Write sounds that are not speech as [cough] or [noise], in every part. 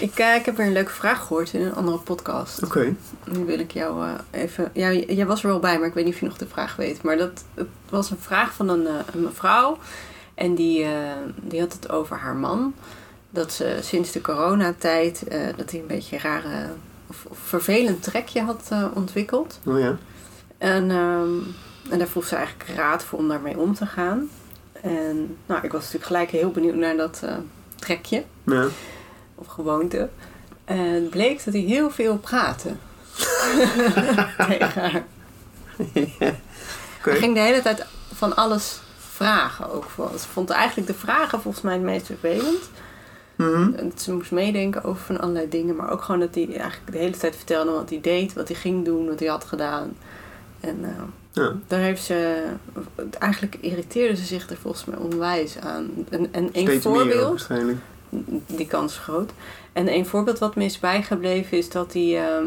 Ik, eh, ik heb weer een leuke vraag gehoord in een andere podcast. oké. Nu wil ik jou eh, even... Ja, jij was er wel bij, maar ik weet niet of je nog de vraag weet. Maar dat het was een vraag van een, eh, een mevrouw. En die, die had het over haar man. Dat ze sinds de coronatijd... dat hij een beetje een rare... Of, of vervelend trekje had ontwikkeld. Oh ja. En, ehm, en daar vroeg ze eigenlijk raad voor om daarmee om te gaan. En nou, ik was natuurlijk gelijk heel benieuwd naar dat trekje. Ja. Of gewoonte. En het bleek dat hij heel veel praatte. [laughs] Tegen haar. Hij ging de hele tijd van alles vragen ook. Ze vond eigenlijk de vragen volgens mij het meest vervelend. Mhm. Ze moest meedenken over van allerlei dingen. Maar ook gewoon dat hij eigenlijk de hele tijd vertelde wat hij deed. Wat hij ging doen, wat hij had gedaan. En eh, Ja. daar heeft ze... Eigenlijk irriteerde ze zich er volgens mij onwijs aan. En, en een Steeds meer ook, voorbeeld... waarschijnlijk. Die kans is groot. En een voorbeeld wat me is bijgebleven is dat hij ehm,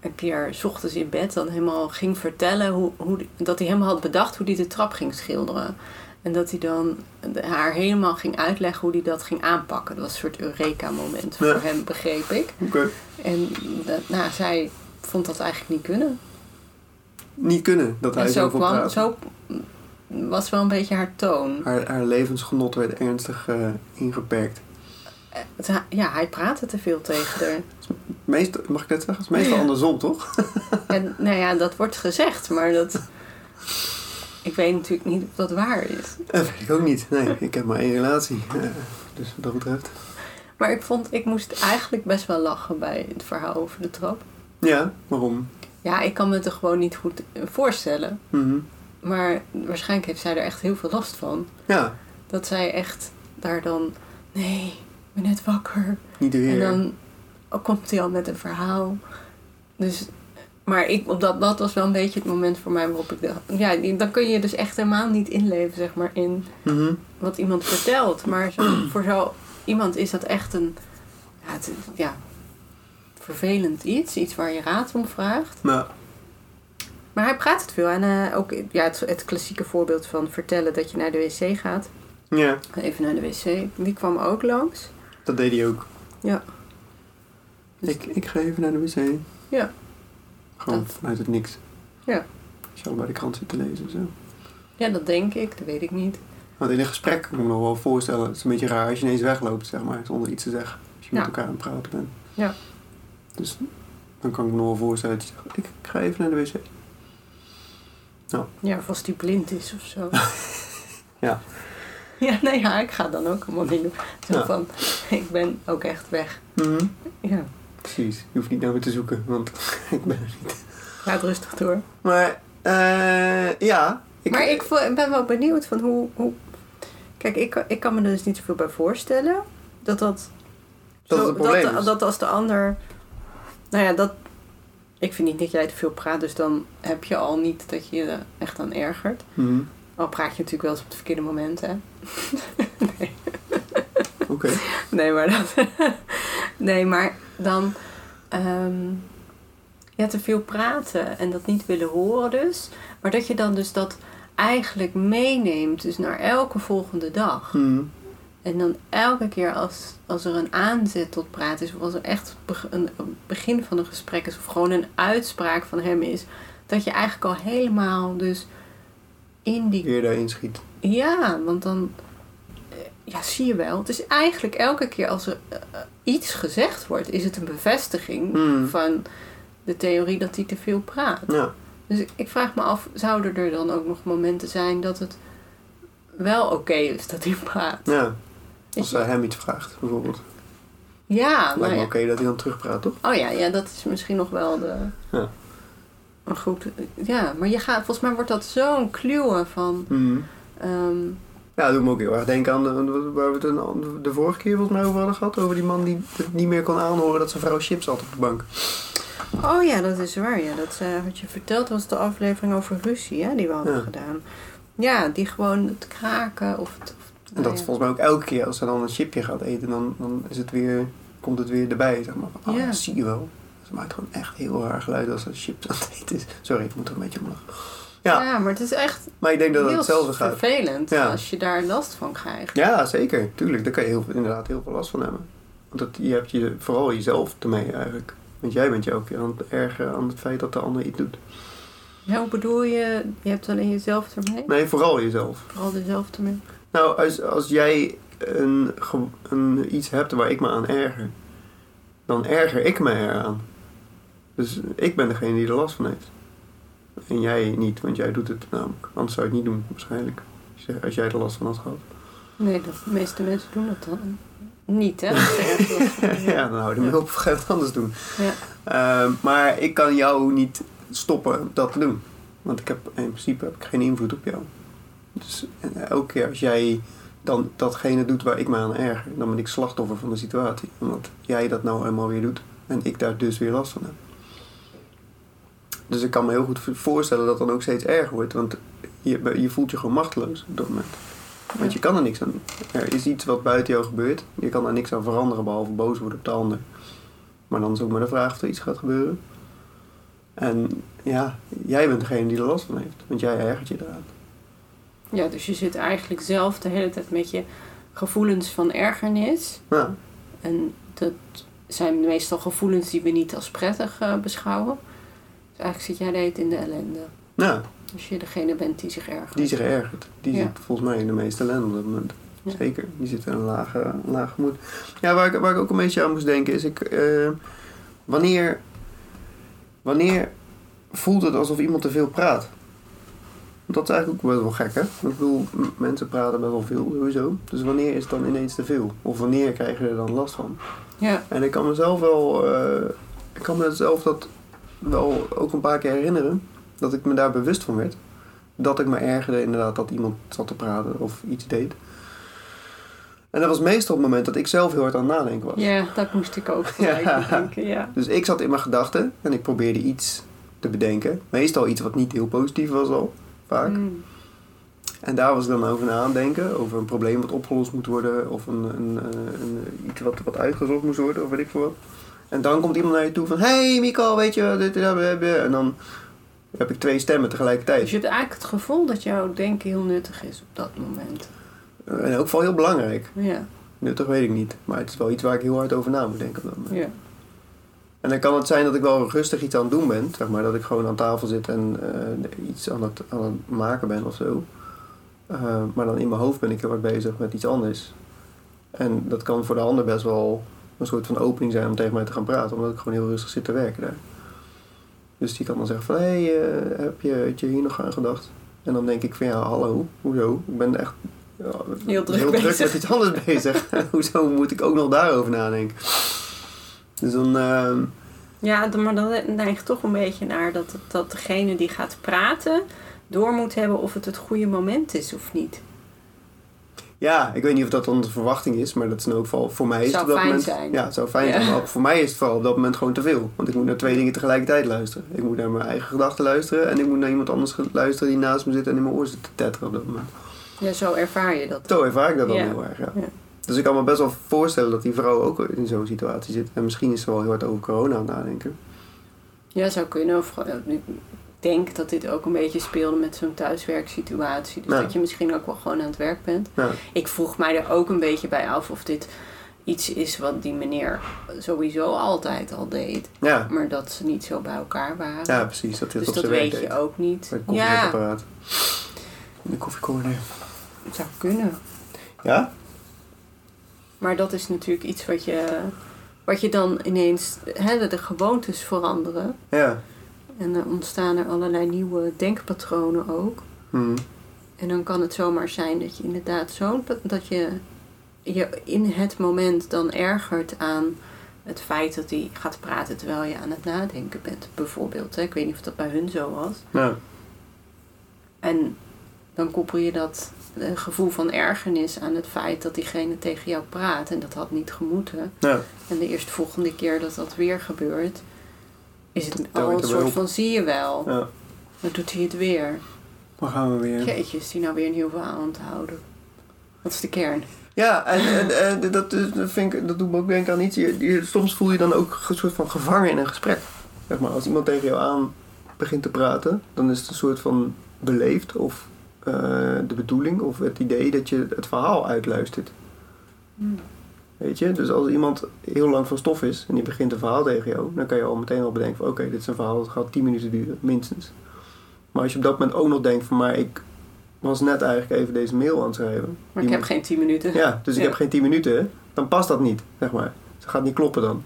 een keer 's ochtends in bed dan helemaal ging vertellen hoe, hoe dat hij helemaal had bedacht hoe hij de trap ging schilderen. En dat hij dan haar helemaal ging uitleggen hoe hij dat ging aanpakken. Dat was een soort Eureka-moment Ja. voor hem, begreep ik. Oké. En eh, nou, zij vond dat eigenlijk niet kunnen. Niet kunnen dat hij en zo, kwam, praat. zo was wel een beetje haar toon. Haar, haar levensgenot werd ernstig eh, ingeperkt. Het- Ja, hij praatte te veel tegen haar. Meest, mag ik dat zeggen? Het is meestal andersom, toch? [laughs] En nou ja, dat wordt gezegd, maar dat. Ik weet natuurlijk niet of dat waar is. Dat weet ik ook niet. Nee, ik heb maar één relatie. eh, dus wat dat betreft. Maar ik vond, ik moest eigenlijk best wel lachen bij het verhaal over de trap. Ja, waarom? Ja, ik kan me het er gewoon niet goed eh, voorstellen. Mhm. Maar waarschijnlijk heeft zij er echt heel veel last van. Ja, Dat zij echt daar dan. Nee, ben net wakker. niet weer. En dan komt hij al met een verhaal. Dus, maar ik, op dat, dat was wel een beetje het moment voor mij waarop ik dacht... Ja, dan kun je dus echt helemaal niet inleven, zeg maar, in Mhm. wat iemand vertelt. Maar zo, voor zo iemand is dat echt een... Ja, het, ja, vervelend iets. Iets waar je raad om vraagt. Maar hij praat het veel. En eh, ook ja, het, het klassieke voorbeeld van vertellen dat je naar de wc gaat. ja, Even naar de wc. Die kwam ook langs. Dat deed hij ook. Ja. Dus- Ik, ik ga even naar de wc. Ja. Gewoon Dat. vanuit het niks. Ja. Als je al bij de krant zit te lezen. Zo. Ja, dat denk ik. Dat weet ik niet. Want in een gesprek kan ik me nog wel voorstellen. Het is een beetje raar als je ineens wegloopt, zeg maar. Zonder iets te zeggen. Als je Ja. met elkaar aan het praten bent. Ja. Dus dan kan ik me nog wel voorstellen dat je zegt. Ik, ik ga even naar de wc. Ja, of als die blind is of zo. [laughs] Ja. [laughs] Ja, nee, ja, ik ga dan ook allemaal niet doen. Ja. van, [laughs] ik ben ook echt weg. Mhm. Ja, Precies. Je hoeft niet naar me te zoeken. Want [laughs] ik ben er niet. gaat rustig door. Maar eh, ja. maar ik vo- ik ben wel benieuwd van hoe... hoe... Kijk, ik, ik kan me er dus niet zoveel bij voorstellen. Dat dat... Dat dat, als de ander... Nou ja, dat... Ik vind niet dat jij te veel praat, dus dan heb je al niet dat je je echt aan ergert. Mhm. Al praat je natuurlijk wel eens op het verkeerde moment, hè. [laughs] Oké. Nee, maar dat. [laughs] nee, maar dan. ehm, ja, te veel praten en dat niet willen horen, dus. Maar dat je dan dus dat eigenlijk meeneemt, dus naar elke volgende dag. Mhm. En dan elke keer als, als er een aanzet tot praten is, of als er echt een begin van een gesprek is, of gewoon een uitspraak van hem is, dat je eigenlijk al helemaal dus in die Weer daarin schiet. ja, want dan eh, ja, zie je wel. Het is eigenlijk elke keer als er eh, eh, iets gezegd wordt, is het een bevestiging Hmm. van de theorie dat hij te veel praat. Ja. Dus ik, ik vraag me af, zouden er dan ook nog momenten zijn dat het wel oké is dat hij praat? ja. Als je? hij hem iets vraagt, bijvoorbeeld. Ja, Lijkt nou me ja. oké dat hij dan terugpraat, toch? Oh ja, ja, dat is misschien nog wel de. Ja. Goed, ja, maar je gaat, volgens mij wordt dat zo'n kluwen van. Mhm. ehm, Ja, dat doet me ook heel erg denken aan de, waar we het de vorige keer volgens mij over hadden gehad. Over die man die het niet meer kon aanhoren dat zijn vrouw chips had op de bank. Oh ja, dat is waar. Ja. Dat eh, wat je verteld was de aflevering over ruzie, hè, die we hadden Ja. gedaan. Ja, die gewoon het kraken of het... Of, En dat nou is ja. volgens mij ook elke keer als ze dan een chipje gaat eten, dan, dan is het weer, komt het weer erbij. Zeg maar. Oh, Ja. dat zie je wel. Ze maakt gewoon echt heel raar geluid als ze chips aan het eten is. Sorry, ik moet er een beetje om lachen. Ja, Ja, maar het is echt maar ik denk dat het heel hetzelfde gaat. vervelend Ja. als je daar last van krijgt. Ja, zeker. Tuurlijk, daar kan je heel, inderdaad heel veel last van hebben. Want dat, je hebt je, vooral jezelf ermee eigenlijk. Want jij bent je ook aan het ergeren aan het feit dat de ander iets doet. Ja, hoe bedoel je? Je hebt alleen jezelf ermee? Nee, vooral jezelf. Vooral jezelf ermee? Nou, als, als jij een, een, iets hebt waar ik me aan erger, dan erger ik me eraan. Dus ik ben degene die er last van heeft. En jij niet, want jij doet het namelijk. Anders zou je het niet doen, waarschijnlijk. Als jij- er last van had gehad. Nee, de meeste mensen doen dat dan niet, hè? [laughs] Ja, dan hou je me op of ga het anders doen. Ja. Ehm, maar ik kan jou niet stoppen dat te doen. Want ik heb, in principe heb ik geen invloed op jou. Dus eh, elke keer als jij dan datgene doet waar ik me aan erger, dan ben ik slachtoffer van de situatie. Omdat jij dat nou eenmaal weer doet en ik daar dus weer last van heb. Dus ik kan me heel goed voorstellen dat het dan ook steeds erger wordt. Want je, je voelt je gewoon machteloos op dat moment. Want je kan er niks aan. Er is iets wat buiten jou gebeurt. Je kan daar niks aan veranderen behalve boos worden op de ander. Maar dan is ook maar de vraag of er iets gaat gebeuren. En ja, jij bent degene die er last van heeft. Want jij ergert je eraan. Ja, dus je zit eigenlijk zelf de hele tijd met je gevoelens van ergernis. Nou, En dat zijn meestal gevoelens die we niet als prettig eh, beschouwen. Dus eigenlijk zit jij de hele tijd in de ellende. nou, Als je degene bent die zich ergert. die zich ergert. Die Ja. zit volgens mij in de meeste ellende op dat moment. Ja. Zeker. Die zit in een lage, lage gemoed. Ja, waar ik, waar ik ook een beetje aan moest denken is... Ik, eh, wanneer, wanneer voelt het alsof iemand te veel praat? Dat is eigenlijk ook best wel gek, hè? Ik bedoel, mensen praten best wel veel, sowieso. Dus wanneer is het dan ineens te veel? Of wanneer krijg je er dan last van? Ja, En ik kan mezelf wel... eh, ik kan mezelf dat wel ook een paar keer herinneren. Dat ik me daar bewust van werd. Dat ik me ergerde inderdaad dat iemand zat te praten of iets deed. En dat was meestal op het moment dat ik zelf heel hard aan het nadenken was. ja dat moest ik ook Ja. bedenken. Ja. Dus ik zat in mijn gedachten en ik probeerde iets te bedenken. Meestal iets wat niet heel positief was al, vaak. Mm. En daar was ik dan over na aan denken. Over een probleem wat opgelost moet worden. Of een, een, een, een- iets wat, wat uitgezocht moest worden. Of weet ik veel wat. En dan komt iemand naar je toe van... Hey Miko, weet je wat dit dit, dit, dit. En dan heb ik twee stemmen tegelijkertijd. Dus je hebt eigenlijk het gevoel dat jouw denken heel nuttig is op dat moment. En in elk geval heel belangrijk. Ja, Nuttig weet ik niet. Maar het is wel iets waar ik heel hard over na moet denken op dat moment. ja. En dan kan het zijn dat ik wel rustig iets aan het doen ben. Zeg maar dat ik gewoon aan tafel zit en eh, iets aan het, aan het maken ben of zo. Eh, maar dan in mijn hoofd ben ik heel hard bezig met iets anders. En dat kan voor de ander best wel een soort van opening zijn om tegen mij te gaan praten. Omdat ik gewoon heel rustig zit te werken daar. Dus die kan dan zeggen van, hé, hey, eh, heb je, heb je hier nog aan gedacht? En dan denk ik van, ja, hallo, hoezo? Ik ben echt ja, Heel druk bezig. met iets anders [laughs] bezig. [laughs] hoezo moet ik ook nog daarover nadenken? Dus dan... ehm, Ja, maar dan neig je toch een beetje naar dat, dat degene die gaat praten door moet hebben of het het goede moment is of niet. Ja, ik weet niet of dat dan de verwachting is, maar dat is in elk geval voor mij is Zou het op dat fijn moment. zijn. Ja, het zou fijn Ja. zijn. Maar ook voor mij is het vooral op dat moment gewoon te veel. Want ik moet naar twee dingen tegelijkertijd luisteren. Ik moet naar mijn eigen gedachten luisteren en ik moet naar iemand anders luisteren die naast me zit en in mijn oor zit te tetteren op dat moment. Ja, zo ervaar je dat. Zo ervaar ik dat dan Ja. heel erg, ja. Ja. Dus ik kan me best wel voorstellen dat die vrouw ook in zo'n situatie zit. En misschien is ze wel heel hard over corona aan het nadenken. Ja, zou kunnen. Of, denk dat dit ook een beetje speelde met zo'n thuiswerksituatie. Dus Ja. dat je misschien ook wel gewoon aan het werk bent. Ja. Ik vroeg mij er ook een beetje bij af of dit iets is wat die meneer sowieso altijd al deed. Ja, Maar dat ze niet zo bij elkaar waren. ja precies. Dat dus dat weet je ook niet. Bij het. De koffiecorner. het zou kunnen. Ja? Maar dat is natuurlijk iets wat je, wat je dan ineens... Hè, de gewoontes veranderen. Ja. En er ontstaan er allerlei nieuwe denkpatronen ook. Hm. En dan kan het zomaar zijn dat je inderdaad zo... Dat je je in het moment dan ergert aan het feit dat hij gaat praten terwijl je aan het nadenken bent. Bijvoorbeeld. Hè? Ik weet niet of dat bij hun zo was. Ja. En dan koppel je dat eh, gevoel van ergernis aan het feit dat diegene tegen jou praat. En dat had niet gemoeten. Ja. En de eerstvolgende keer dat dat weer gebeurt, is het al een soort van zie je wel. Ja. Dan doet hij het weer. Dan gaan we weer. Jeetje, is die nou weer een heel veel aan te houden. Wat is de kern? Ja, en, en, en dat, is- dat, vind ik, dat doet me ook denken aan iets. Je, je- soms voel je dan ook een soort van gevangen in een gesprek. Zeg maar, als iemand tegen jou aan begint te praten, dan is het een soort van beleefd of eh, de bedoeling of het idee dat je het verhaal uitluistert. Hmm. Weet je? Dus als iemand heel lang van stof is en die begint een verhaal tegen jou, dan kan je al meteen al bedenken van oké, dit is een verhaal dat gaat 10 minuten duren, minstens. Maar als je op dat moment ook nog denkt van maar ik was net eigenlijk even deze mail aan het schrijven. Maar ik heb geen 10 minuten. ja, dus ik heb geen 10 minuten, dan past dat niet, zeg maar. Het gaat niet kloppen dan.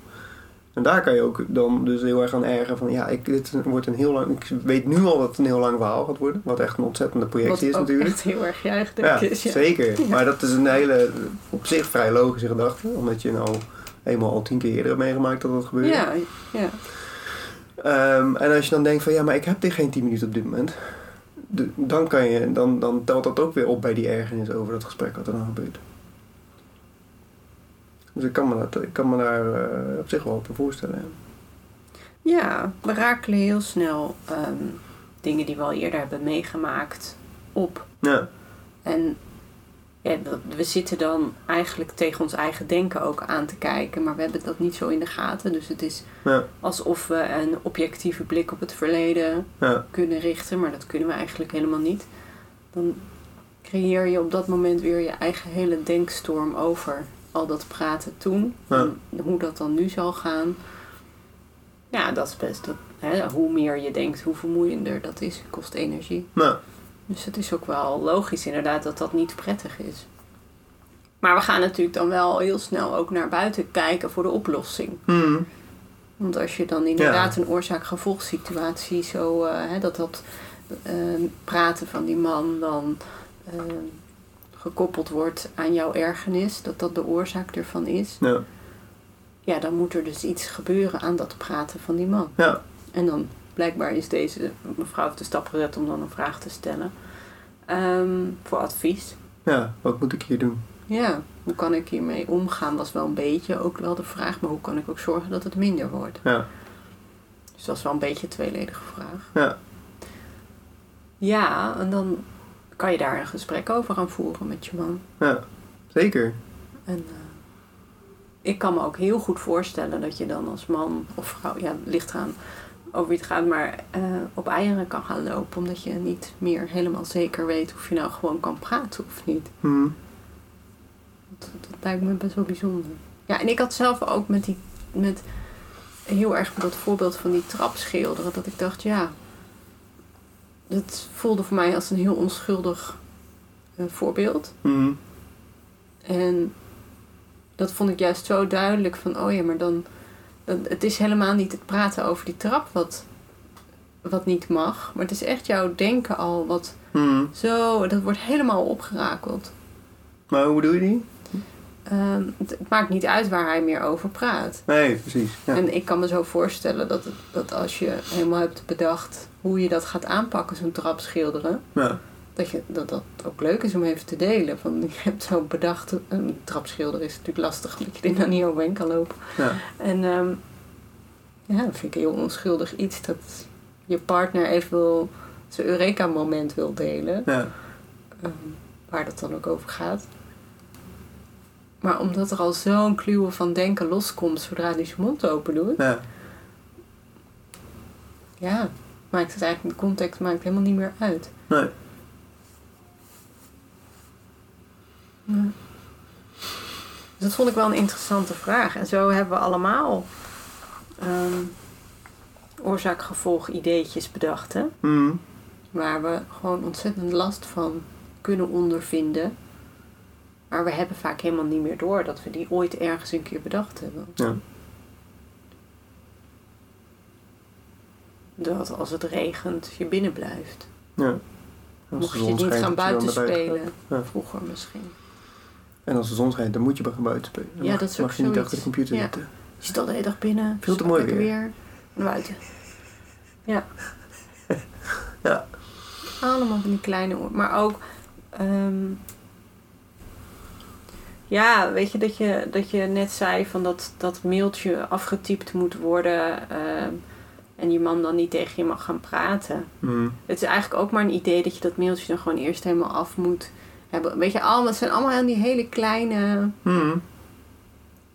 En daar kan je ook dan dus heel erg aan ergeren van, ja, ik, dit wordt een heel lang, ik weet nu al dat het een heel lang verhaal gaat worden, wat echt een ontzettende Wat projectie is natuurlijk. echt heel erg juich Ja, ik is. Ja. zeker. [laughs] Maar dat is een hele, op zich vrij logische gedachte, omdat je nou eenmaal al tien keer eerder hebt meegemaakt dat dat gebeurt. Ja, ja. Ehm, en als je dan denkt van, ja, maar ik heb dit geen 10 minuten op dit moment, de- dan, kan je, dan, dan telt dat ook weer op bij die ergernis over dat gesprek wat er dan gebeurt. Dus ik kan me, dat, ik kan me daar eh, op zich wel op voorstellen. ja. We rakelen heel snel ehm, dingen die we al eerder hebben meegemaakt op. Ja, En ja, we zitten dan eigenlijk tegen ons eigen denken ook aan te kijken, maar we hebben dat niet zo in de gaten. Dus het is ja, alsof we een objectieve blik op het verleden ja, kunnen richten, maar dat kunnen we eigenlijk helemaal niet. Dan creëer je op dat moment weer je eigen hele denkstorm over al dat praten toen. Ja. Hoe dat dan nu zal gaan. Ja, dat is best. Dat, hè, hoe meer je denkt, hoe vermoeiender dat is. Kost energie. Dus het is ook wel logisch inderdaad dat dat niet prettig is. Maar we gaan natuurlijk dan wel heel snel ook naar buiten kijken voor de oplossing. hmm, Want als je dan inderdaad een oorzaak-gevolgsituatie zo, eh, hè, dat dat eh, praten van die man dan eh, gekoppeld wordt aan jouw ergernis, dat dat de oorzaak ervan is, ja, ja, dan moet er dus iets gebeuren aan dat praten van die man. ja, En dan blijkbaar is deze mevrouw de stap gezet om dan een vraag te stellen Ehm, voor advies. ja, wat moet ik hier doen? Ja, hoe kan ik hiermee omgaan was wel een beetje ook wel de vraag, maar hoe kan ik ook zorgen dat het minder wordt? Ja, Dus dat is wel een beetje een tweeledige vraag. ja, Ja, en dan kan je daar een gesprek over gaan voeren met je man. ja, zeker. En eh, ik kan me ook heel goed voorstellen dat je dan als man of vrouw, ja, ligt eraan over wie het gaat, maar eh, op eieren kan gaan lopen. Omdat je niet meer helemaal zeker weet of je nou gewoon kan praten of niet. Hmm, Dat, dat lijkt me best wel bijzonder. Ja, en ik had zelf ook met die, met heel erg met dat voorbeeld van die trap schilderen, dat ik dacht, ja, dat voelde voor mij als een heel onschuldig eh, voorbeeld. hmm, En dat vond ik juist zo duidelijk van, oh ja, maar dan, dan het is helemaal niet het praten over die trap wat, wat niet mag, maar het is echt jouw denken al wat hmm. zo, dat wordt helemaal opgerakeld. Maar hoe bedoel je die? Ehm, het, het maakt niet uit waar hij meer over praat. Nee, precies. Ja. En ik kan me zo voorstellen dat, het, dat als je helemaal hebt bedacht hoe je dat gaat aanpakken, zo'n trap schilderen, Ja. dat, je, dat dat ook leuk is om even te delen. Van, je hebt zo bedacht, een trap schilderen is natuurlijk lastig, omdat je er nou niet overheen kan lopen. Ja. En ehm, ja, dat vind ik heel onschuldig iets, dat je partner even wil, zijn Eureka-moment wil delen, Ja. ehm, waar dat dan ook over gaat. Maar omdat er al zo'n kluwe van denken loskomt zodra hij zijn mond open doet, Ja. ja, maakt het eigenlijk, de context maakt helemaal niet meer uit. Nee. Ja. Dus dat vond ik wel een interessante vraag. En zo hebben we allemaal ehm, oorzaak-gevolg ideetjes bedacht, hè? Hmm, Waar we gewoon ontzettend last van kunnen ondervinden. Maar we hebben vaak helemaal niet meer door dat we die ooit ergens een keer bedacht hebben. Ja. Dat als het regent je binnen blijft. ja. Mocht je niet gaan buiten spelen. Ja. Vroeger misschien. En als de zon schijnt, dan moet je gaan buiten spelen. Dan Ja, mag, dat is mag ook je niet zoiets. achter de computer Ja. zitten. Je zit al de hele dag binnen. Veel te mooi weer. weer. Naar buiten. Ja. [laughs] Ja. Allemaal van die kleine... Maar ook... ehm, ja, weet je dat, je dat je net zei van dat dat mailtje afgetypt moet worden. ehm, en je man dan niet tegen je mag gaan praten. Mhm. Het is eigenlijk ook maar een idee dat je dat mailtje dan gewoon eerst helemaal af moet hebben. Weet je, allemaal, het zijn allemaal die hele kleine, Mhm.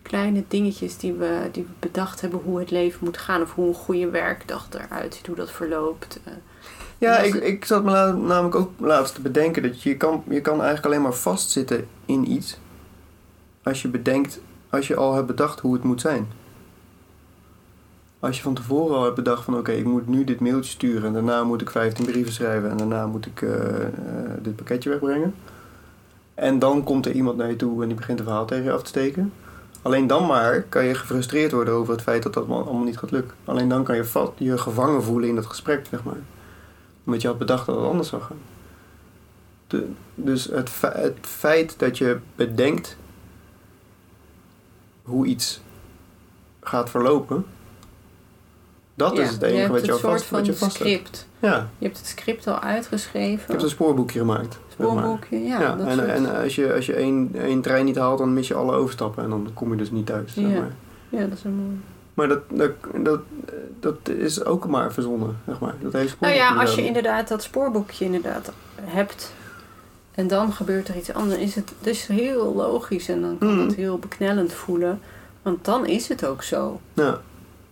kleine dingetjes die we, die we bedacht hebben hoe het leven moet gaan. Of hoe een goede werkdag eruit ziet, hoe dat verloopt. Eh, Ja, ik, ik zat me namelijk ook laatst te bedenken dat je kan, je kan eigenlijk alleen maar vastzitten in iets als je bedenkt, als je al hebt bedacht hoe het moet zijn. Als je van tevoren al hebt bedacht van oké, ik moet nu dit mailtje sturen en daarna moet ik 15 brieven schrijven en daarna moet ik eh, eh, dit pakketje wegbrengen. En dan komt er iemand naar je toe en die begint een verhaal tegen je af te steken. Alleen dan maar kan je gefrustreerd worden over het feit dat dat allemaal niet gaat lukken. Alleen dan kan je je gevangen voelen in dat gesprek, zeg maar omdat je had bedacht dat het anders zou gaan. Dus het, het feit dat je bedenkt hoe iets gaat verlopen, dat ja, is het je enige hebt wat je, soort vast, wat je vast hebt. script. Ja, Je hebt het script al ik uitgeschreven. heb een spoorboekje gemaakt. zeg spoorboekje, ja. Ja, dat en, soort- en als je, als je één, één trein niet haalt, dan mis je alle overstappen en dan kom je dus niet thuis. Zeg Ja. maar. ja, dat is een mooi. Maar dat, dat, dat, dat is ook maar verzonnen, zeg maar. Dat hele Nou ja, spoorboekje als je inderdaad dat spoorboekje inderdaad hebt en dan gebeurt er iets anders, is het dus heel logisch en dan kan Mhm. het heel beknellend voelen. Want dan is het ook zo. Ja,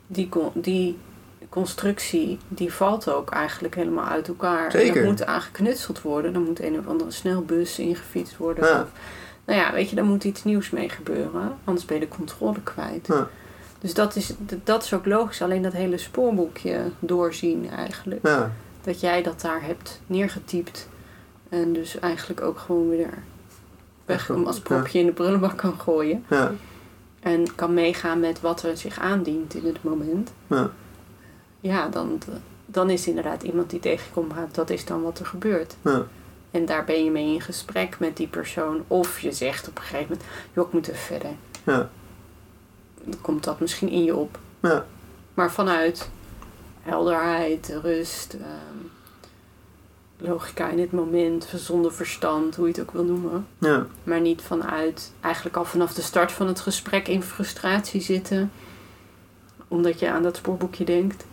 Die, die constructie, die valt ook eigenlijk helemaal uit elkaar. En Zeker. dat moet aangeknutseld worden. Dan moet een of andere snelbus ingefietst worden. Ja. Of, nou ja, weet je, daar moet iets nieuws mee gebeuren. Anders ben je de controle kwijt. Ja. Dus dat is, dat is ook logisch. Alleen dat hele spoorboekje doorzien eigenlijk. ja, Dat jij dat daar hebt neergetypt. En dus eigenlijk ook gewoon weer weg hem als propje in de prullenbak kan gooien. ja, En kan meegaan met wat er zich aandient in het moment. ja. Ja, dan, dan is inderdaad iemand die tegenkomt. Dat is dan wat er gebeurt. ja. En daar ben je mee in gesprek met die persoon. Of je zegt op een gegeven moment, joh, ik moet even verder. Ja. Dan komt dat misschien in je op. Ja. Maar vanuit helderheid, rust, ehm, logica in het moment, zonder verstand, hoe je het ook wil noemen. ja. Maar niet vanuit, eigenlijk al vanaf de start van het gesprek in frustratie zitten. Omdat je aan dat spoorboekje denkt.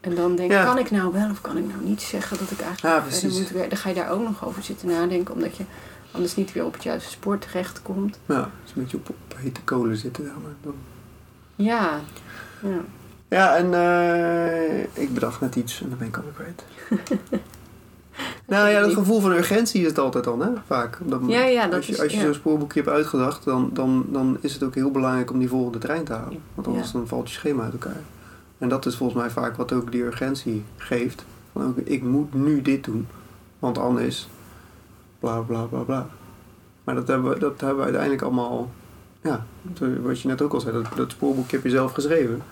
En dan denk Ja. kan ik nou wel of kan ik nou niet zeggen dat ik eigenlijk Ja, verder precies. moet werken. Dan ga je daar ook nog over zitten nadenken. Omdat je anders niet weer op het juiste spoor terechtkomt. Ja, dus een beetje op, op hete kolen zitten. Maar. Dan. Ja, ja. Ja, en eh, ik bedacht net iets en dan ben ik alweer kwijt. [laughs] nou ja, dat gevoel van urgentie is het altijd dan, hè? Vaak. Dat. Ja, ja, dat als je, als je ja. zo'n spoorboekje hebt uitgedacht, dan, dan, dan is het ook heel belangrijk om die volgende trein te halen. Want anders Ja. dan valt je schema uit elkaar. En dat is volgens mij vaak wat ook die urgentie geeft. Van ook, ik moet nu dit doen, want anders bla bla bla bla. Maar dat hebben we, dat hebben we uiteindelijk allemaal, ja, wat je net ook al zei, dat, dat spoorboekje heb je zelf geschreven.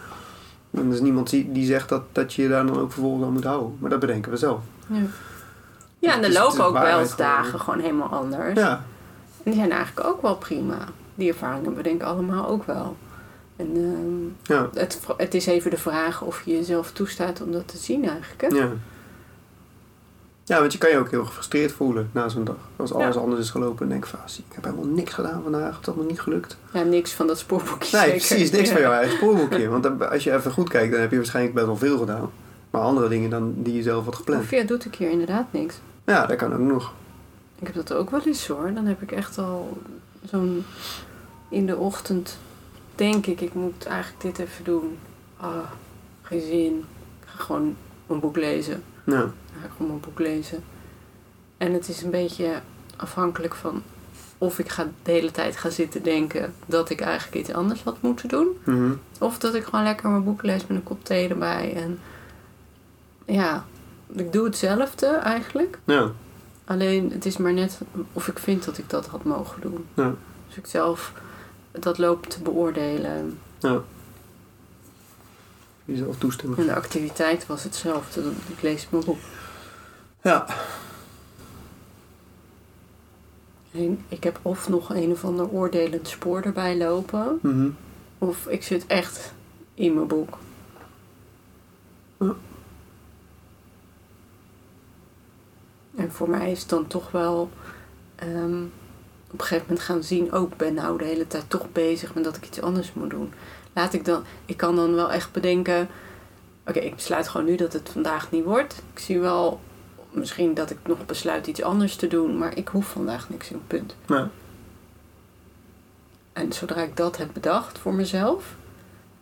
En er is niemand die, die zegt dat, dat je je daar dan ook vervolgens aan moet houden. Maar dat bedenken we zelf. Ja, ja en er lopen ook wel eens dagen gewoon helemaal anders. Ja, En die zijn eigenlijk ook wel prima. Die ervaringen hebben we denk ik allemaal ook wel. En ehm, ja, het, het is even de vraag of je jezelf toestaat om dat te zien eigenlijk. Hè? ja. Ja, want je kan je ook heel gefrustreerd voelen na zo'n dag. Als alles Ja. anders is gelopen en denk ik van, ah, ik heb helemaal niks gedaan vandaag. Het is allemaal niet gelukt. Ja, niks van dat spoorboekje Nee, zeker. precies. Niks Ja. van jouw eigen spoorboekje. [laughs] Want als je even goed kijkt, dan heb je waarschijnlijk best wel veel gedaan. Maar andere dingen dan die je zelf had gepland. Of ja, doet een keer inderdaad niks. Ja, dat kan ook nog. Ik heb dat ook wel eens hoor. Dan heb ik echt al zo'n... In de ochtend denk ik, ik moet eigenlijk dit even doen. Ah, geen zin. Ik ga gewoon een boek lezen. Ja, Dan ga ik gewoon mijn boek lezen. En het is een beetje afhankelijk van of ik ga de hele tijd ga zitten denken dat ik eigenlijk iets anders had moeten doen. Mhm. Of dat ik gewoon lekker mijn boek lees met een kop thee erbij. En ja, ik doe hetzelfde eigenlijk. ja. Alleen het is maar net of ik vind dat ik dat had mogen doen. Ja. Dus ik zelf dat loop te beoordelen. ja. Jezelf toestemmen. En de activiteit was hetzelfde. Ik lees mijn boek. Ja. En ik heb of nog een of ander oordelend spoor erbij lopen. Mhm. Of ik zit echt in mijn boek. Ja. En voor mij is het dan toch wel ehm, op een gegeven moment gaan zien, ook ik ben nou de hele tijd toch bezig met dat ik iets anders moet doen. Laat ik dan, ik kan dan wel echt bedenken, oké, ik besluit gewoon nu dat het vandaag niet wordt. Ik zie wel misschien dat ik nog besluit iets anders te doen, maar ik hoef vandaag niks in punt. En zodra ik dat heb bedacht voor mezelf,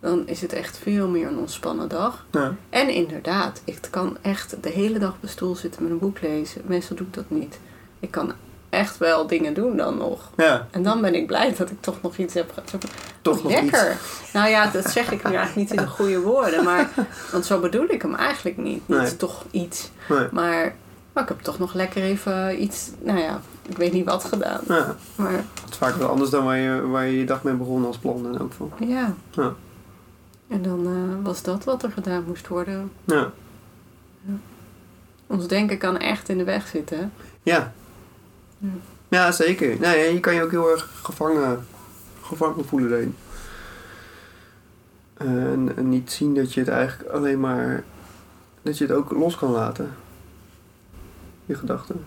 dan is het echt veel meer een ontspannen dag. Ja. En inderdaad, ik kan echt de hele dag op de stoel zitten met een boek lezen. Meestal doe ik dat niet. Ik kan echt wel dingen doen dan nog. ja, En dan ben ik blij dat ik toch nog iets heb gedaan. toch nog iets. Lekker. Nou ja, dat zeg ik nu eigenlijk niet in de goede woorden. Maar, [laughs] want zo bedoel ik hem eigenlijk niet. Niet Nee. toch iets. Nee. Maar, maar ik heb toch nog lekker even iets, nou ja, ik weet niet wat gedaan. Ja, Maar het is vaak wel anders dan waar je, waar je je dag mee begon als plan in elk geval. ja. Ja. En dan eh, was dat wat er gedaan moest worden. Ja. Ons denken kan echt in de weg zitten. Ja. Ja. Ja, zeker. Nee, je kan je ook heel erg gevangen, gevangen voelen daarin. En, en niet zien dat je het eigenlijk alleen maar... Dat je het ook los kan laten. Je gedachten.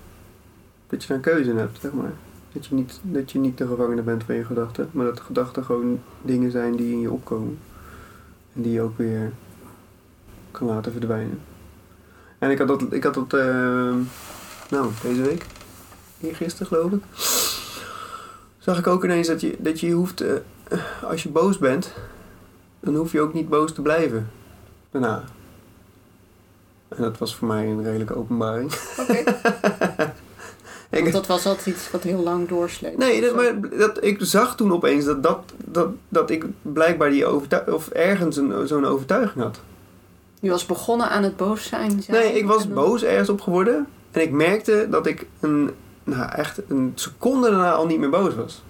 Dat je daar een keuze in hebt, zeg maar. Dat je niet, dat je niet de gevangene bent van je gedachten. Maar dat de gedachten gewoon dingen zijn die in je opkomen. Die je ook weer kan laten verdwijnen. En ik had dat, ik had dat eh, nou, deze week gisteren geloof ik. Zag ik ook ineens dat je, dat je hoeft, eh, als je boos bent, dan hoef je ook niet boos te blijven. Daarna. En dat was voor mij een redelijke openbaring. Oké. [laughs] Want dat was altijd iets wat heel lang doorsleept. Nee, dat, maar dat, ik zag toen opeens dat, dat, dat, dat ik blijkbaar die overtuiging, of ergens zo'n overtuiging had. Je was begonnen aan het boos zijn. zei Nee, ik was boos ergens op geworden. En ik merkte dat ik een, nou echt een seconde daarna al niet meer boos was.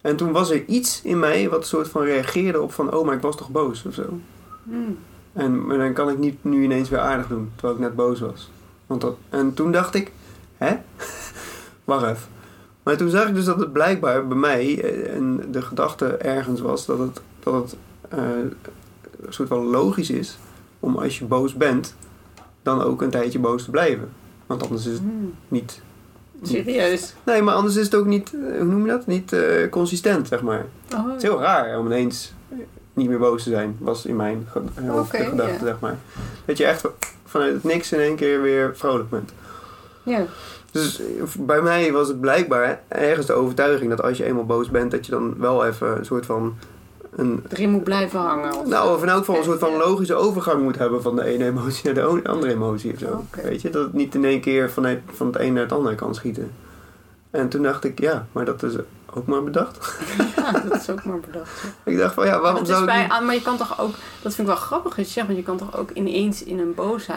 En toen was er iets in mij wat soort van reageerde op van... Oh, maar ik was toch boos of zo. Hmm. En maar dan kan ik niet nu ineens weer aardig doen. Terwijl ik net boos was. Want dat, en toen dacht ik... Hè? Wacht even. Maar toen zag ik dus dat het blijkbaar bij mij... eh, En de gedachte ergens was dat het... Dat het eh, een soort van logisch is... Om als je boos bent... Dan ook een tijdje boos te blijven. Want anders is het Hmm. niet... Serieus? Nee, maar anders is het ook niet... eh, Hoe noem je dat? Niet consistent, zeg maar. Oh, Het is heel raar om ineens niet meer boos te zijn, was in mijn ge- de gedachte, zeg maar. Dat je echt vanuit het niks in één keer weer vrolijk bent. Ja. Dus bij mij was het blijkbaar ergens de overtuiging dat als je eenmaal boos bent, dat je dan wel even een soort van een. Erin moet blijven hangen. Of Nou, of in elk geval een soort van logische overgang moet hebben van de ene emotie naar de andere emotie of zo. Oké. Weet je, dat het niet in één keer vanuit, van het een naar het andere kan schieten. En toen dacht ik, ja, maar dat is ook maar bedacht. [laughs] Ja, [laughs] dat is ook maar bedacht. ik dacht van, ja, waarom zou ik bij, niet... ah, maar je kan toch ook, dat vind ik wel grappig je zegt, want je kan toch ook ineens in een boze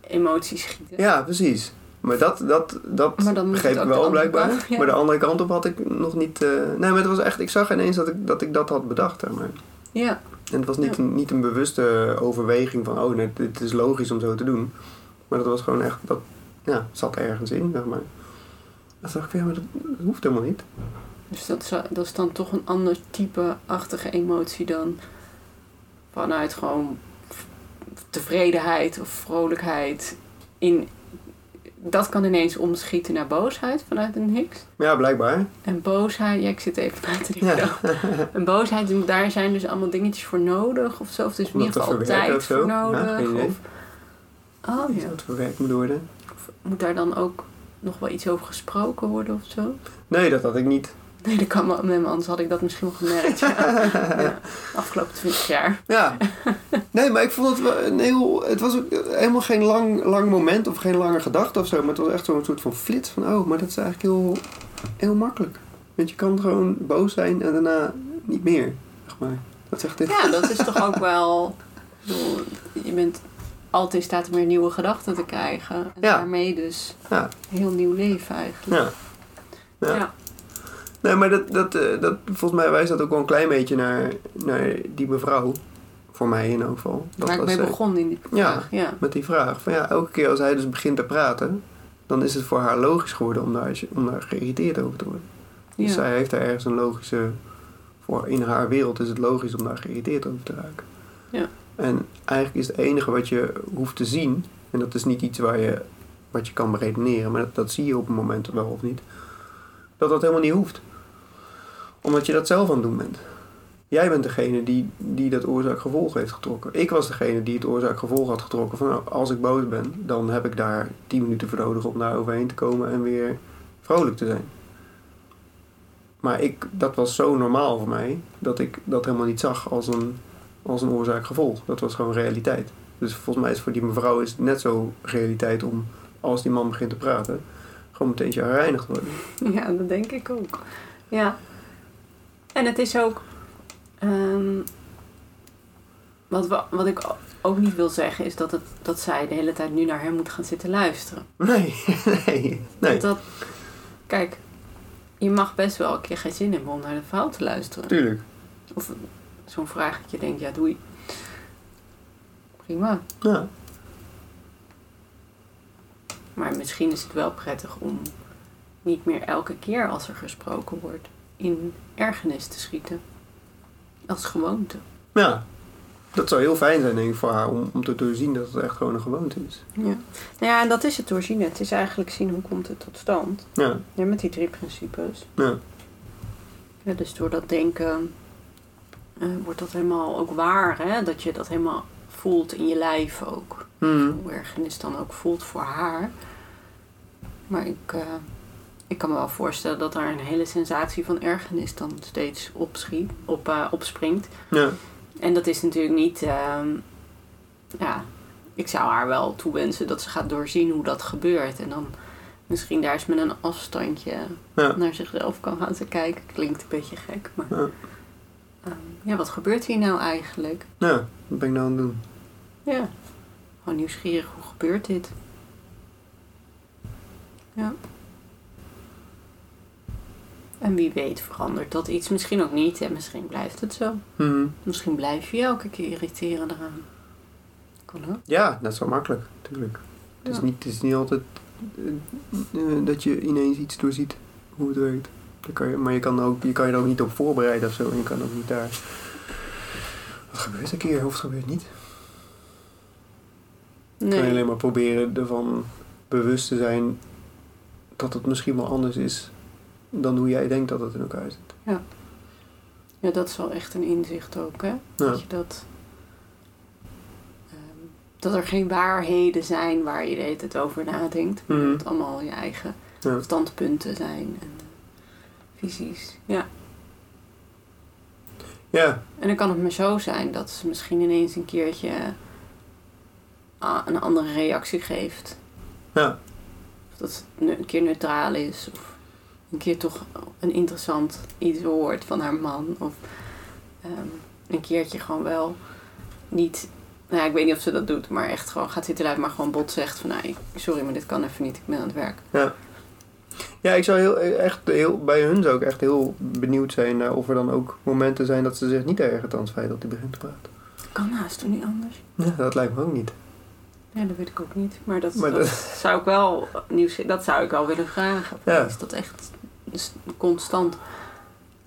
emotie schieten. Ja, precies. Maar dat, dat, dat Maar begreep ik wel blijkbaar. kant, ja. Maar de andere kant op had ik nog niet... eh, nee, maar het was echt... Ik zag ineens dat ik dat, ik dat had bedacht. Zeg maar. Ja. En het was niet, Ja. niet een bewuste overweging van... Oh, nee, dit is logisch om zo te doen. Maar dat was gewoon echt... Dat ja, zat ergens in, zeg maar. Dan dacht ik, ja, maar dat, dat hoeft helemaal niet. Dus dat is, dat is dan toch een ander type-achtige emotie dan vanuit gewoon tevredenheid of vrolijkheid. In, dat kan ineens omschieten naar boosheid vanuit een niks. Ja, blijkbaar. En boosheid, ja, ik zit even na te denken. Ja. En boosheid, daar zijn dus allemaal dingetjes voor nodig of zo. Of dus in ieder geval tijd voor Ja, nodig. idee. of, oh ja. Dat verwerkt moet worden. Of moet daar dan ook nog wel iets over gesproken worden of zo? Nee, dat had ik niet. Nee, dat kan wel. Nee, maar anders had ik dat misschien wel gemerkt. Ja. [laughs] ja. Afgelopen 20 jaar. Ja. Nee, maar ik vond het een heel... Het was ook helemaal geen lang, lang moment of geen lange gedachte of zo. Maar het was echt zo'n soort van flits van... Oh, maar dat is eigenlijk heel, heel makkelijk. Want je kan gewoon boos zijn en daarna niet meer. Zeg maar. Dat zegt dit. Ja, dat is toch ook wel... bedoel, Je bent altijd in staat om weer nieuwe gedachten te krijgen. En Ja. daarmee dus Ja. een heel nieuw leven eigenlijk. Ja. Ja. Ja. Nee, maar dat, dat, eh, dat, volgens mij wijst dat ook wel een klein beetje naar, naar die mevrouw. Voor mij in elk geval. Dat Waar ik mee eh, begon in die Ja. vraag. Ja. met die vraag. Van ja, elke keer als hij dus begint te praten, dan is het voor haar logisch geworden om daar, om daar geïrriteerd over te worden. Dus Ja. zij heeft daar ergens een logische. Voor in haar wereld is het logisch om daar geïrriteerd over te raken. Ja. En eigenlijk is het enige wat je hoeft te zien, en dat is niet iets waar je, wat je kan beredeneren, maar dat, dat zie je op een moment wel of niet, dat dat helemaal niet hoeft. Omdat je dat zelf aan het doen bent. Jij bent degene die, die dat oorzaak-gevolg heeft getrokken. Ik was degene die het oorzaak-gevolg had getrokken. Van nou, als ik boos ben, dan heb ik daar 10 minuten voor nodig om daar overheen te komen en weer vrolijk te zijn. Maar ik, dat was zo normaal voor mij dat ik dat helemaal niet zag als een, als een oorzaak-gevolg. Dat was gewoon realiteit. Dus volgens mij is voor die mevrouw is net zo realiteit om als die man begint te praten, gewoon meteen gereinigd te worden. Ja, dat denk ik ook. Ja. En het is ook. ehm, wat, we, wat ik ook niet wil zeggen is dat, het, dat zij de hele tijd nu naar hem moet gaan zitten luisteren. Nee, [laughs] nee, nee. Dat, kijk, je mag best wel een keer geen zin hebben om naar de vrouw te luisteren. Tuurlijk. Of zo'n vraag dat je denkt, ja doei. Prima. Ja. Maar misschien is het wel prettig om niet meer elke keer als er gesproken wordt in ergernis te schieten. Als gewoonte. ja. Dat zou heel fijn zijn, denk ik, voor haar om, om te doorzien dat het echt gewoon een gewoonte is. Ja. Nou ja, en dat is het doorzien. Het is eigenlijk zien hoe komt het tot stand. Ja, Ja, met die drie principes. ja, Ja, dus door dat denken eh, wordt dat helemaal ook waar. Hè? Dat je dat helemaal voelt in je lijf ook. Hmm. Hoe ergernis dan ook voelt voor haar. Maar ik, eh, ik kan me wel voorstellen dat daar een hele sensatie van ergernis dan steeds opschiet, op, eh, opspringt. ja. En dat is natuurlijk niet. ehm, ja, ik zou haar wel toewensen dat ze gaat doorzien hoe dat gebeurt. En dan misschien daar eens met een afstandje Ja. naar zichzelf kan gaan te kijken. Klinkt een beetje gek, maar. Ja. ehm, ja, wat gebeurt hier nou eigenlijk? ja, wat ben ik nou aan het doen? Ja, gewoon nieuwsgierig, hoe gebeurt dit? Ja. En wie weet verandert dat iets misschien ook niet en misschien blijft het zo. Hmm. Misschien blijf je elke keer irriteren eraan. Kan ook. Ja, dat is wel makkelijk, natuurlijk. Het, is niet, het is niet altijd eh, eh, dat je ineens iets doorziet hoe het werkt. Dan kan je, maar je kan, ook, je kan je er ook niet op voorbereiden of zo. En je kan ook niet daar... Wat gebeurt een keer of het gebeurt niet? kan je Nee. alleen maar proberen ervan bewust te zijn dat het misschien wel anders is dan hoe jij denkt dat het in elkaar zit. Ja, dat is wel echt een inzicht ook, hè? Ja, Dat je dat... ehm, dat er geen waarheden zijn waar je de hele tijd over nadenkt. Maar Mhm. dat het allemaal je eigen ja. standpunten zijn en eh, visies. Ja. ja, En dan kan het maar zo zijn dat ze misschien ineens een keertje ah, een andere reactie geeft. ja, Of dat het een keer neutraal is. Of een keer toch een interessant iets hoort van haar man. Of ehm, een keertje gewoon wel niet... Nou ja, ik weet niet of ze dat doet, maar echt gewoon gaat zitten luisteren, maar gewoon bot zegt van... Nou, ik- sorry, maar dit kan even niet, ik ben aan het werk. ja. Ja, ik zou heel, echt heel, bij hun zou ik echt heel benieuwd zijn of er dan ook momenten zijn dat ze zich niet ergert aan het feit dat hij begint te praten. Kan haast toch niet anders? Ja, dat lijkt me ook niet. Ja, dat weet ik ook niet. Maar dat, Maar dat, dat- zou ik wel nieuws, dat zou ik wel willen vragen. Ja. Is dat echt constant?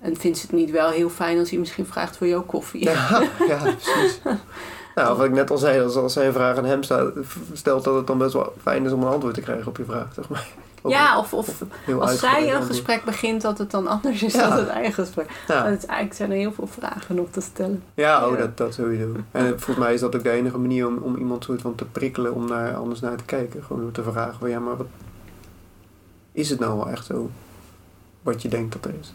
En vindt ze het niet wel heel fijn als hij misschien vraagt voor jouw koffie? Ja, [laughs] ja precies. Nou, wat ik net al zei, als, als zij een vraag aan hem staat, stelt dat het dan best wel fijn is om een antwoord te krijgen op je vraag, zeg maar. Ja, of, of als zij een antwoord. gesprek begint dat het dan anders is Ja. dan het eigen gesprek. Maar Ja, het is, eigenlijk zijn er heel veel vragen nog te stellen. ja, oh, Ja. Dat, dat sowieso. En volgens mij is dat ook de enige manier om, om iemand soort van te prikkelen om daar anders naar te kijken. Gewoon door te vragen van ja, maar wat is het nou wel echt zo wat je denkt dat er is?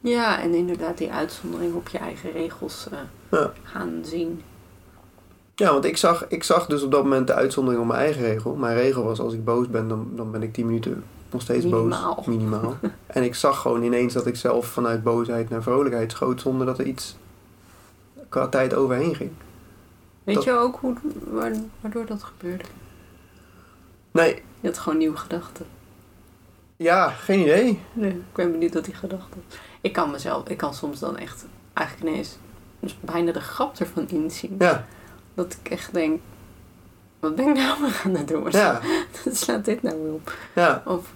Ja, en inderdaad die uitzondering op je eigen regels eh, Ja. gaan zien. Ja, want ik zag, ik zag dus op dat moment de uitzondering op mijn eigen regel. Mijn regel was als ik boos ben, dan, dan ben ik 10 minuten nog steeds Minimaal. boos. Minimaal. [laughs] en ik zag gewoon ineens dat ik zelf vanuit boosheid naar vrolijkheid schoot zonder dat er iets qua tijd overheen ging. Weet Dat- je ook hoe, waar- waardoor dat gebeurde? Nee, Je had gewoon nieuwe gedachten. Ja, geen idee. Nee, ik ben benieuwd wat die gedachten. Ik kan mezelf, ik kan soms dan echt eigenlijk ineens dus bijna de grap ervan inzien. Ja, Dat ik echt denk, wat ben ik nou aan het doen? ja, [laughs] Wat slaat dit nou weer op? ja. Of,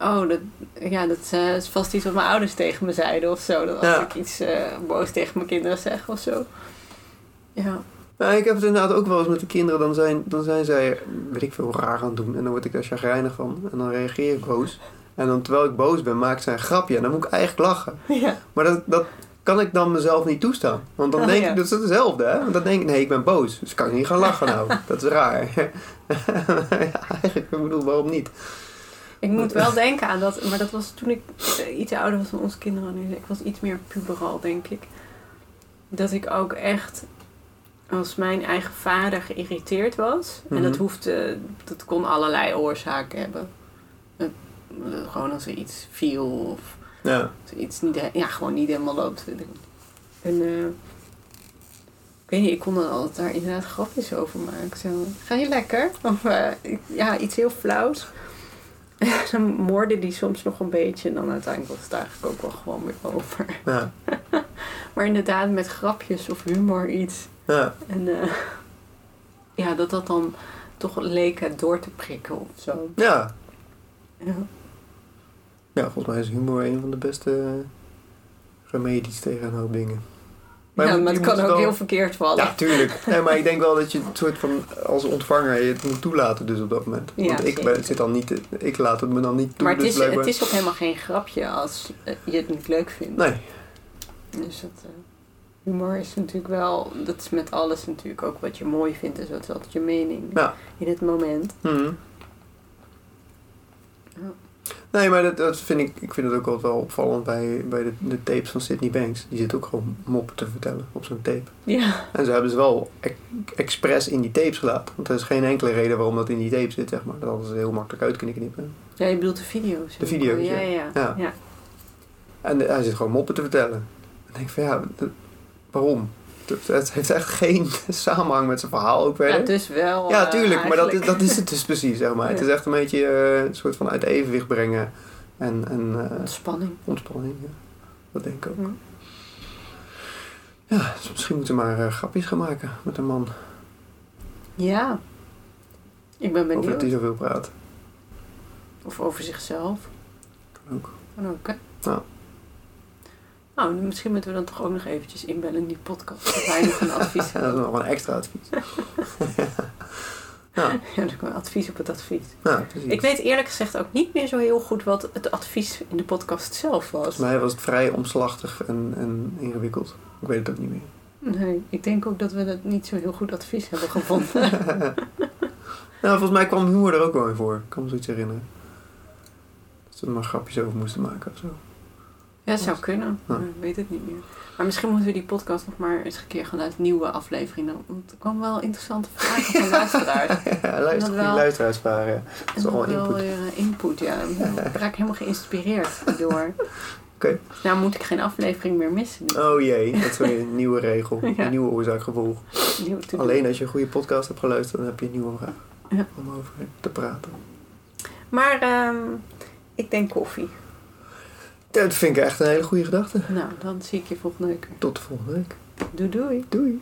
oh, dat, ja, dat eh, is vast iets wat mijn ouders tegen me zeiden of zo. Dat als Ja. ik iets eh, boos tegen mijn kinderen zeg of zo. Ja, Nou, ik heb het inderdaad ook wel eens met de kinderen. Dan zijn, dan zijn zij, weet ik veel, raar aan het doen. En dan word ik daar chagrijnig van. En dan reageer ik boos. En dan terwijl ik boos ben, maakt zij een grapje. En dan moet ik eigenlijk lachen. [laughs] Ja. Maar dat, dat kan ik dan mezelf niet toestaan. Want dan Oh, denk ja. ik, dat is hetzelfde hè. Want dan denk ik, nee, ik ben boos. Dus kan ik niet gaan lachen nou. [laughs] Dat is raar. [laughs] ja, eigenlijk, ik bedoel, waarom niet? Ik moet wel denken aan dat, maar dat was toen ik eh, iets ouder was dan onze kinderen nu. Ik was iets meer puberal, denk ik. Dat ik ook echt, als mijn eigen vader geïrriteerd was, en dat Mhm. hoefde, dat kon allerlei oorzaken hebben. Het- eh, gewoon als er iets viel of Ja. als er iets niet, ja, gewoon niet helemaal loopt. En eh, ik weet niet, ik kon dan altijd daar inderdaad grapjes over maken. Zo, ga je lekker? Of eh, ja, iets heel flauws. [laughs] dan moorde die soms nog een beetje en dan uiteindelijk was het eigenlijk ook wel gewoon weer over. Ja. [laughs] Maar inderdaad met grapjes of humor iets. Ja. En eh, [laughs] ja, dat dat dan toch leek het door te prikken of zo. Ja. Ja. Ja, volgens mij is humor een van de beste eh, remedies tegen een hoop dingen. Maar ja, maar het kan ook wel- heel verkeerd vallen. Ja, tuurlijk. Nee, maar ik denk wel dat je het soort van als ontvanger je het moet toelaten dus op dat moment. Ja, Want ik, ben, zit dan niet, ik laat het me dan niet toe. maar het dus is, blijkbaar- het is ook helemaal geen grapje als eh, je het niet leuk vindt. Nee, Dus dat, humor is natuurlijk wel, dat is met alles natuurlijk ook wat je mooi vindt en zo. Het is altijd je mening Ja. in het moment. Mhm. Ja. Nee, maar dat, dat vind ik, ik vind het ook altijd wel opvallend bij, bij de, de tapes van Sydney Banks. Die zit ook gewoon moppen te vertellen op zo'n tape. Ja, En ze hebben ze wel ex- expres in die tapes gelaten. Want er is geen enkele reden waarom dat in die tape zit, zeg maar. Dat hadden ze heel makkelijk uit kunnen knippen. ja je bedoelt de video's. De video's, ja. ja. Ja, ja. En hij zit gewoon moppen te vertellen. En dan denk ik van ja, waarom? Het- heeft echt geen [laughs] samenhang met zijn verhaal ook Ja, verder. dus wel. Ja, tuurlijk, maar dat dat is het dus [laughs] precies, zeg maar. Het Ja. is echt een beetje eh, een soort van uit evenwicht brengen en, en eh, Ontspanning. ontspanning. Ja. Dat denk ik ook. Ja. Ja, dus misschien moeten we maar eh, grapjes gaan maken met een man. Ja. Ik ben Over dat benieuwd. hij zoveel praat. Of over zichzelf. Kan ook. Kan ook, hè? Ja. Nou, misschien moeten we dan toch ook nog eventjes inbellen in die podcast. Dat wij nog een advies Ja, dat is hebben. nog wel een extra advies. [laughs] ja, Ja, dan kan advies op het advies. ja, precies. Ik weet eerlijk gezegd ook niet meer zo heel goed wat het advies in de podcast zelf was. Volgens mij was het vrij omslachtig en, en ingewikkeld. Ik weet het ook niet meer. Nee, ik denk ook dat we dat niet zo heel goed advies hebben gevonden. [laughs] nou, volgens mij kwam humor er ook wel in voor. Ik kan me zoiets herinneren. Dat ze er maar grapjes over moesten maken of zo. Ja, het zou kunnen. Ja. Ik weet het niet meer. Maar misschien moeten we die podcast nog maar eens een keer gaan uit nieuwe afleveringen. Want er komen wel interessante vragen van luisteraars. [laughs] ja, luister, Dat wel. luisteraarsvragen. Ja. Dat is En al ook wel input. weer eh, input, ja. Ik raak helemaal geïnspireerd door. [laughs] Oké. Nou moet ik geen aflevering meer missen. nu. Oh jee, dat is weer een nieuwe regel. [laughs] Ja. Een nieuwe oorzaak-gevolg. Alleen als je een goede podcast hebt geluisterd, dan heb je een nieuwe vraag Ja. om over te praten. Maar ehm, ik denk koffie. Dat vind ik echt een hele goede gedachte. Nou, dan zie ik je volgende week. Tot de volgende week. Doei doei. Doei.